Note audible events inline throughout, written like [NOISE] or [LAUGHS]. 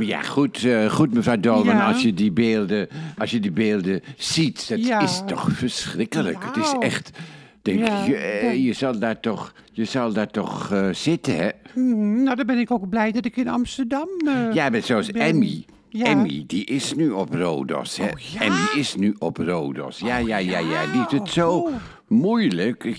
Ja, goed, eh, goed mevrouw Dolman, Ja. als je die beelden, als je die beelden ziet, dat Ja. is toch verschrikkelijk. Het is echt, denk Ja, je, eh, je zal daar toch, je zal daar toch eh, zitten, hè? Hmm, nou, dan ben ik ook blij dat ik in Amsterdam... eh, Jij bent zoals ben- Emmy. Ja. Emmy, die is nu op Rodos, hè? Oh, ja? Emmy is nu op Rodos. Ja, ja, ja, ja. Die heeft het zo Oh. moeilijk. Ik,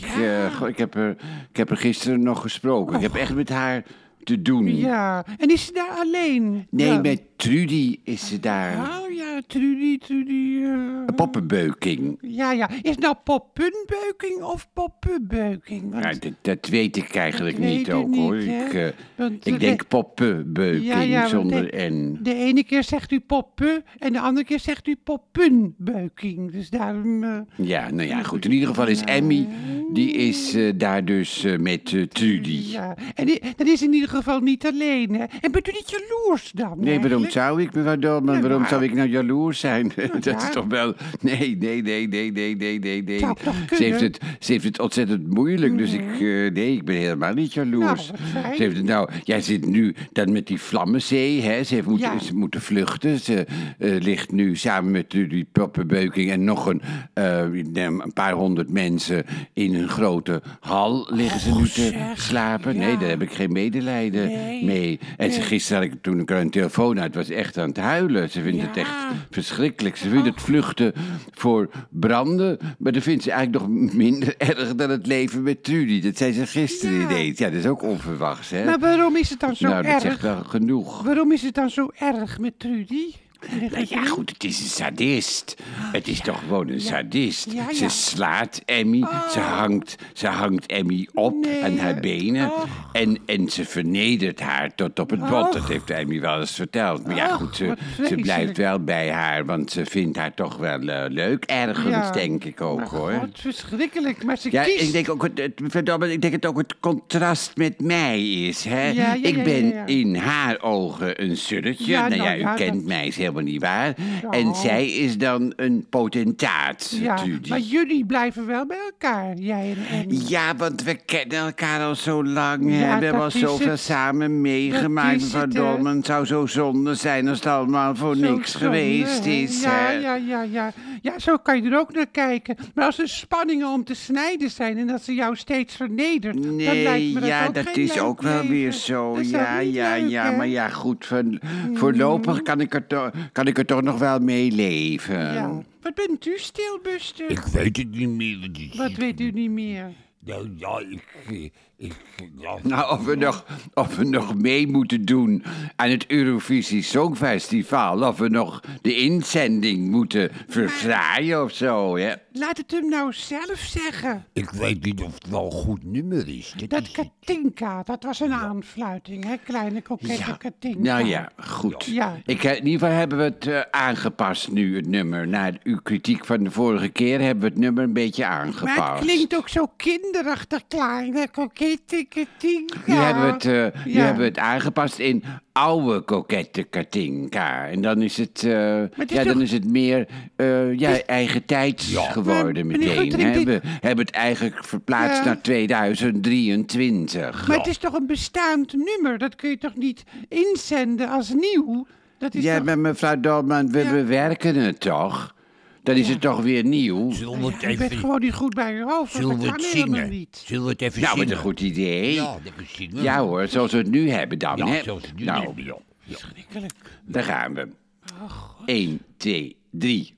ik, heb er, ik heb er gisteren nog gesproken. Ik heb echt met haar te doen. Ja, en is ze daar alleen? Nee, Ja. met Trudy is ze daar. Oh ja, Trudy, Trudy... eh, poppenbeuking. Ja, ja. Is nou poppunbeuking of poppenbeuking? Want- Ja, dat, dat weet ik eigenlijk weet niet ook, hoor. hè. Ik, eh, Want ik denk poppenbeuking Ja, ja, want zonder de- N. De ene keer zegt u poppen en de andere keer zegt u poppunbeuking. Dus daarom... eh, Ja, nou ja, goed. In ieder geval is Emmy, die is daar dus met Trudy. Ja, en die, dat is in ieder geval niet alleen, hè. En bent u niet jaloers dan? Nee, waarom zou ik, Ja, waarom maar- zou ik nou jaloers zijn? [LAUGHS] dat is toch wel... Nee, nee, nee, nee, nee, nee, nee, nee. Ze heeft, het, ze heeft het ontzettend moeilijk, dus ik... eh, nee, ik ben helemaal niet jaloers. Nou, ze heeft het nou... Jij zit nu dan met die Vlammenzee, hè? Ze heeft moeten, Ja. ze moeten vluchten. Ze eh, ligt nu samen met die poppenbeuking en nog een, eh, een paar honderd mensen in een grote hal liggen ze nu te zeg, slapen. Nee, daar heb ik geen medelijden Nee. mee. En ze, gisteren had ik, toen ik er een telefoon uit was, echt aan het huilen. Ze vindt het echt verschrikkelijk. Ze vindt het vluchten voor branden, maar dat vindt ze eigenlijk nog minder [LAUGHS] erg dan het leven met Trudy. Dat zei ze gisteren Ja. ineens. Ja, dat is ook onverwachts, hè? Maar waarom is het dan zo nou, dat erg? zegt wel genoeg. Waarom is het dan zo erg met Trudy? Nou ja, goed, het is een sadist. Het is toch gewoon een sadist. Ah, Ze slaat Emmy, ze, hangt, ze hangt Emmy op Nee. aan haar benen. Och. En, en ze vernedert haar tot op het bot. Dat heeft Emmy wel eens verteld. Maar ja, goed, ze, ze blijft wel bij haar. Want ze vindt haar toch wel eh, leuk. Ergens, Ja. denk ik ook, Maar hoor. God, verschrikkelijk. Maar ze Ja, kiest... ik denk ook, het, het- verdomme, ik denk het ook het contrast met mij is. Hè? Ja, ja, ik ben in haar ogen een surretje. Ja, nou ja, nou u kent mij, is helemaal niet waar. Ja. En zij is dan een potentaat, Ja, Trudy. maar jullie blijven wel bij elkaar, jij en. Ja, want we kennen elkaar al zo lang. hè. Ja, we hebben al zoveel het. samen meegemaakt. Mevrouw het, het zou zo zonde zijn als het allemaal voor Zo niks zonde, geweest is. Ja, hè. ja, ja, ja. Ja, zo kan je er ook naar kijken. Maar als er spanningen om te snijden zijn en dat ze jou steeds vernedert, dan lijkt Nee, me dat ja, ook dat geen is ook wel weer zo. Ja, ja, leuk, ja. Mm. Maar ja, goed, voor, voorlopig kan ik, er toch, kan ik er toch nog wel mee leven. Ja. Wat bent u stil, Buster? Ik weet het niet meer. Wat, weet u niet meer? Nou ja, ik... ik ja, Nou, of we, nog, of we nog mee moeten doen aan het Eurovisie Songfestival. Of we nog de inzending moeten verfraaien of zo. Hè? Laat het hem nou zelf zeggen. ik weet niet of het wel een goed nummer is. Dat Dat is het. Katinka, dat was een aanfluiting, hè? Kleine kokette Katinka. Nou ja, goed. Ja. Ik, in ieder geval hebben we het eh, aangepast nu, het nummer. Na uw kritiek van de vorige keer hebben we het nummer een beetje aangepast. Maar het klinkt ook zo kinderachtig, kleine kokette. Nu hebben we het, eh, nu Ja. hebben we het aangepast in oude kokette Katinka. En dan is het, eh, het is ja, dan toch- is het meer eh, ja, eigen tijds geworden Maar, meneer meteen. Guttering, hè. dit- We hebben het eigenlijk verplaatst Ja. naar 2023. Maar het is toch een bestaand nummer? Dat kun je toch niet inzenden als nieuw? Dat is Ja, toch... maar mevrouw Dolman, we Ja. bewerken het toch? Dan is het toch weer nieuw? Zullen we het Je bent even... gewoon niet goed bij je hoofd. Zullen we dat het kan helemaal zingen? niet. Zullen we het even Nou, met zingen? een goed idee. Ja, Ja, lekker zingen. hoor, zoals we het nu hebben dan, Ja, hè? zoals we het nu nou, hebben, ja. Ja. Schrikkelijk. daar gaan we. 1, 2, 3.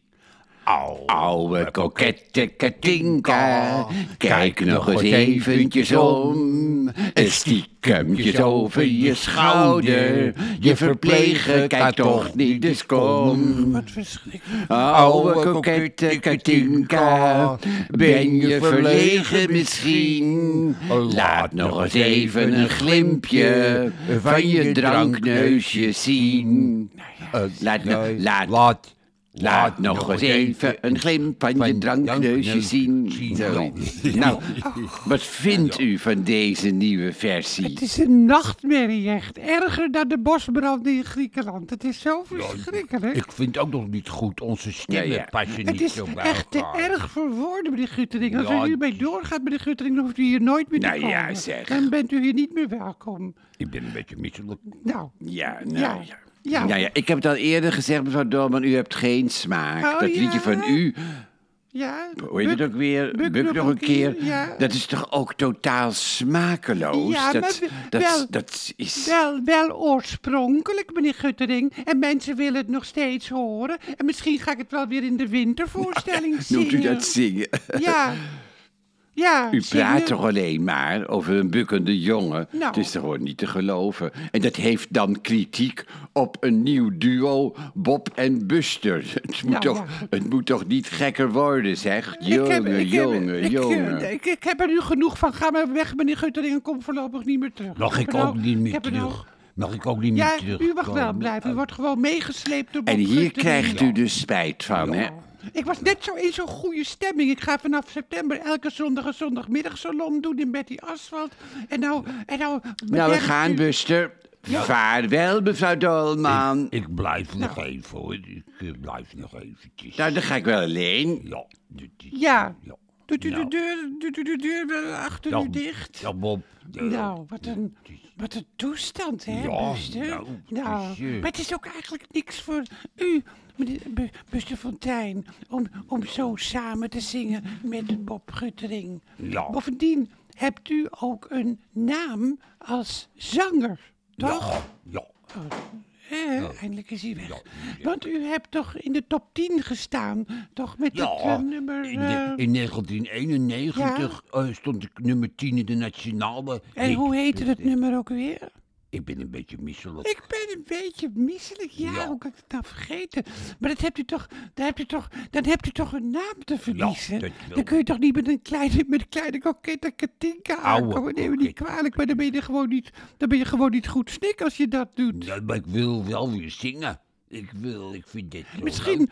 Oude kokette Katinka, kijk nog eens eventjes om. Een stiekemtjes over je schouder, je verpleger kijkt toch niet, dus kom. Wat verschrikkelijk. Oude kokette Katinka, ben je verlegen misschien? Laat nog eens even een glimpje van je drankneusje zien. Eh, Laat, nee, laat, laat, Laat nog eens even een glimp van je drankneusje drankneus zien. Zo. [LAUGHS] Nou, wat vindt u van deze nieuwe versie? Het is een nachtmerrie echt. Erger dan de bosbrand in Griekenland. Het is zo verschrikkelijk. Ik vind ook nog niet goed. Onze stemmen Ja, ja. passen Het niet is zo bij echt te erg voor woorden, meneer Guttering. Als Ja. u hiermee doorgaat, meneer Guttering, dan hoeft u hier nooit meer te Nou komen. ja, zeg. Dan bent u hier niet meer welkom. Ik ben een beetje misselijk. Nou, Ja, nou Ja. Ja. Ja. Nou ja, ik heb het al eerder gezegd, mevrouw Dolman, u hebt geen smaak. Oh, dat liedje ja? van u, Ja. hoe heet het ook weer? buk nog een keer, ja. Dat is toch ook totaal smakeloos? Ja, dat, maar dat, wel- dat is... Wel, wel oorspronkelijk, meneer Guttering. En mensen willen het nog steeds horen. En misschien ga ik het wel weer in de wintervoorstelling zingen. [LAUGHS] Noemt u dat zingen? Ja. [LAUGHS] Ja, U praat toch alleen maar over een bukkende jongen? Nou. Het is toch gewoon niet te geloven. En dat heeft dan kritiek op een nieuw duo, Bob en Buster. [LAUGHS] Het moet, Nou, toch, ja, het moet toch niet gekker worden, zeg? Jongen, heb- ik heb- jongen, ik, jongen. eh, Ik, ik heb er nu genoeg van. Ga maar weg, meneer Guttering, en kom voorlopig niet meer terug. Mag heb ik er nou- ook niet ik meer heb er nou- terug? Mag ik ook niet meer Ja, terug? u mag wel blijven. U wordt gewoon meegesleept door Bob En hier Guttering. krijgt u dus spijt van, hè? Ik was net zo in zo'n goede stemming. Ik ga vanaf september elke zondag een zondagmiddagsalon doen in Betty Asphalt. En nou, en nou... Nou, we gaan, u- Buster. Vaarwel, mevrouw Dolman. Ik blijf nog Nou. even hoor. Ik eh, blijf nog eventjes. Nou, dan ga ik wel alleen. Ja. Ja. Ja. Doet u de Nou. deur, doet u de deur wel achter Ja, u dicht? Ja, Bob. eh, Nou, wat een, wat een toestand, hè, Ja, Buster? nou, Nou, eh, maar het is ook eigenlijk niks voor u, meneer Buster Fontijn, om, om zo samen te zingen met Bob Guttering. Ja. Bovendien hebt u ook een naam als zanger, toch? Ja. Hè, eindelijk is hij weg. Want u hebt toch in de top 10 gestaan, toch met Ja, het eh, nummer... in, eh, de- in 1991 eh, stond ik nummer 10 in de nationale. en hoe heette het nummer ook weer? Ik ben een beetje misselijk. Ik ben een beetje misselijk. Ja, Ja. hoe kan ik het nou vergeten? Maar dat hebt u toch, dan, hebt u toch, dan hebt u toch een naam te verliezen? dan kun je toch niet met een kleine, met een kleine kokette Katinka aankomen? Neem me niet kwalijk, maar dan ben je gewoon niet, dan ben je gewoon niet goed snik als je dat doet. Ja, maar ik wil wel weer zingen. Ik wil, ik vind dit Misschien.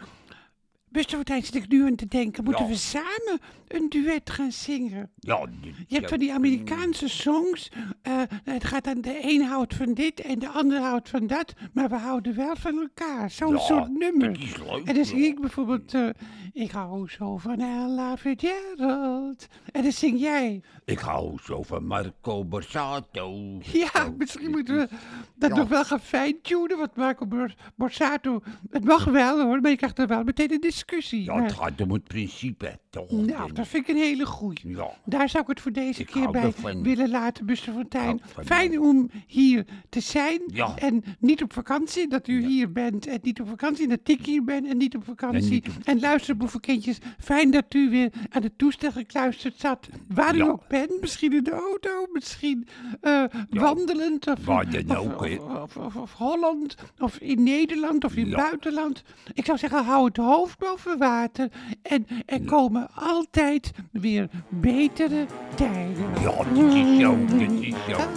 Beste Martijn, zit ik nu aan te denken, moeten Ja. we samen een duet gaan zingen? Ja, Je hebt ja, van die Amerikaanse songs. eh, het gaat aan de een houdt van dit en de ander houdt van dat. Maar we houden wel van elkaar. Zo'n Ja, soort nummer. dat is leuk, en dan zing ik bijvoorbeeld. eh, ik hou zo van Ella Fitzgerald. En dan zing jij. Ik hou zo van Marco Borsato. Ja, Zo, misschien moeten we dat nog wel gaan fine-tunen. Want Marco Bor- Borsato. Het mag wel hoor, maar je krijgt er wel meteen een discussie. Ja, Maar- het gaat om het principe, toch? nou, dat vind ik een hele goeie. Ja. Daar zou ik het voor deze Ik keer hou bij ervan. willen laten, Buster Fontijn. hou van Fijn om hier te zijn. Ja. En niet op vakantie, dat u hier bent. En niet op vakantie, dat ik hier ben. En niet op vakantie. niet En, op- luister, boevenkindjes. Fijn dat u weer aan het toestel gekluisterd zat. Waar u Ja. ook bent. Misschien in de auto, misschien eh, wandelend. Of, Waar dan of, ook, hè. of, of, of- of Holland. Of in Nederland. Of in Ja. buitenland. Ik zou zeggen, hou het hoofd boven water. En er komen altijd weer betere tijden. Ja, dit is zo, dit is zo. Ja,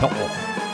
ja.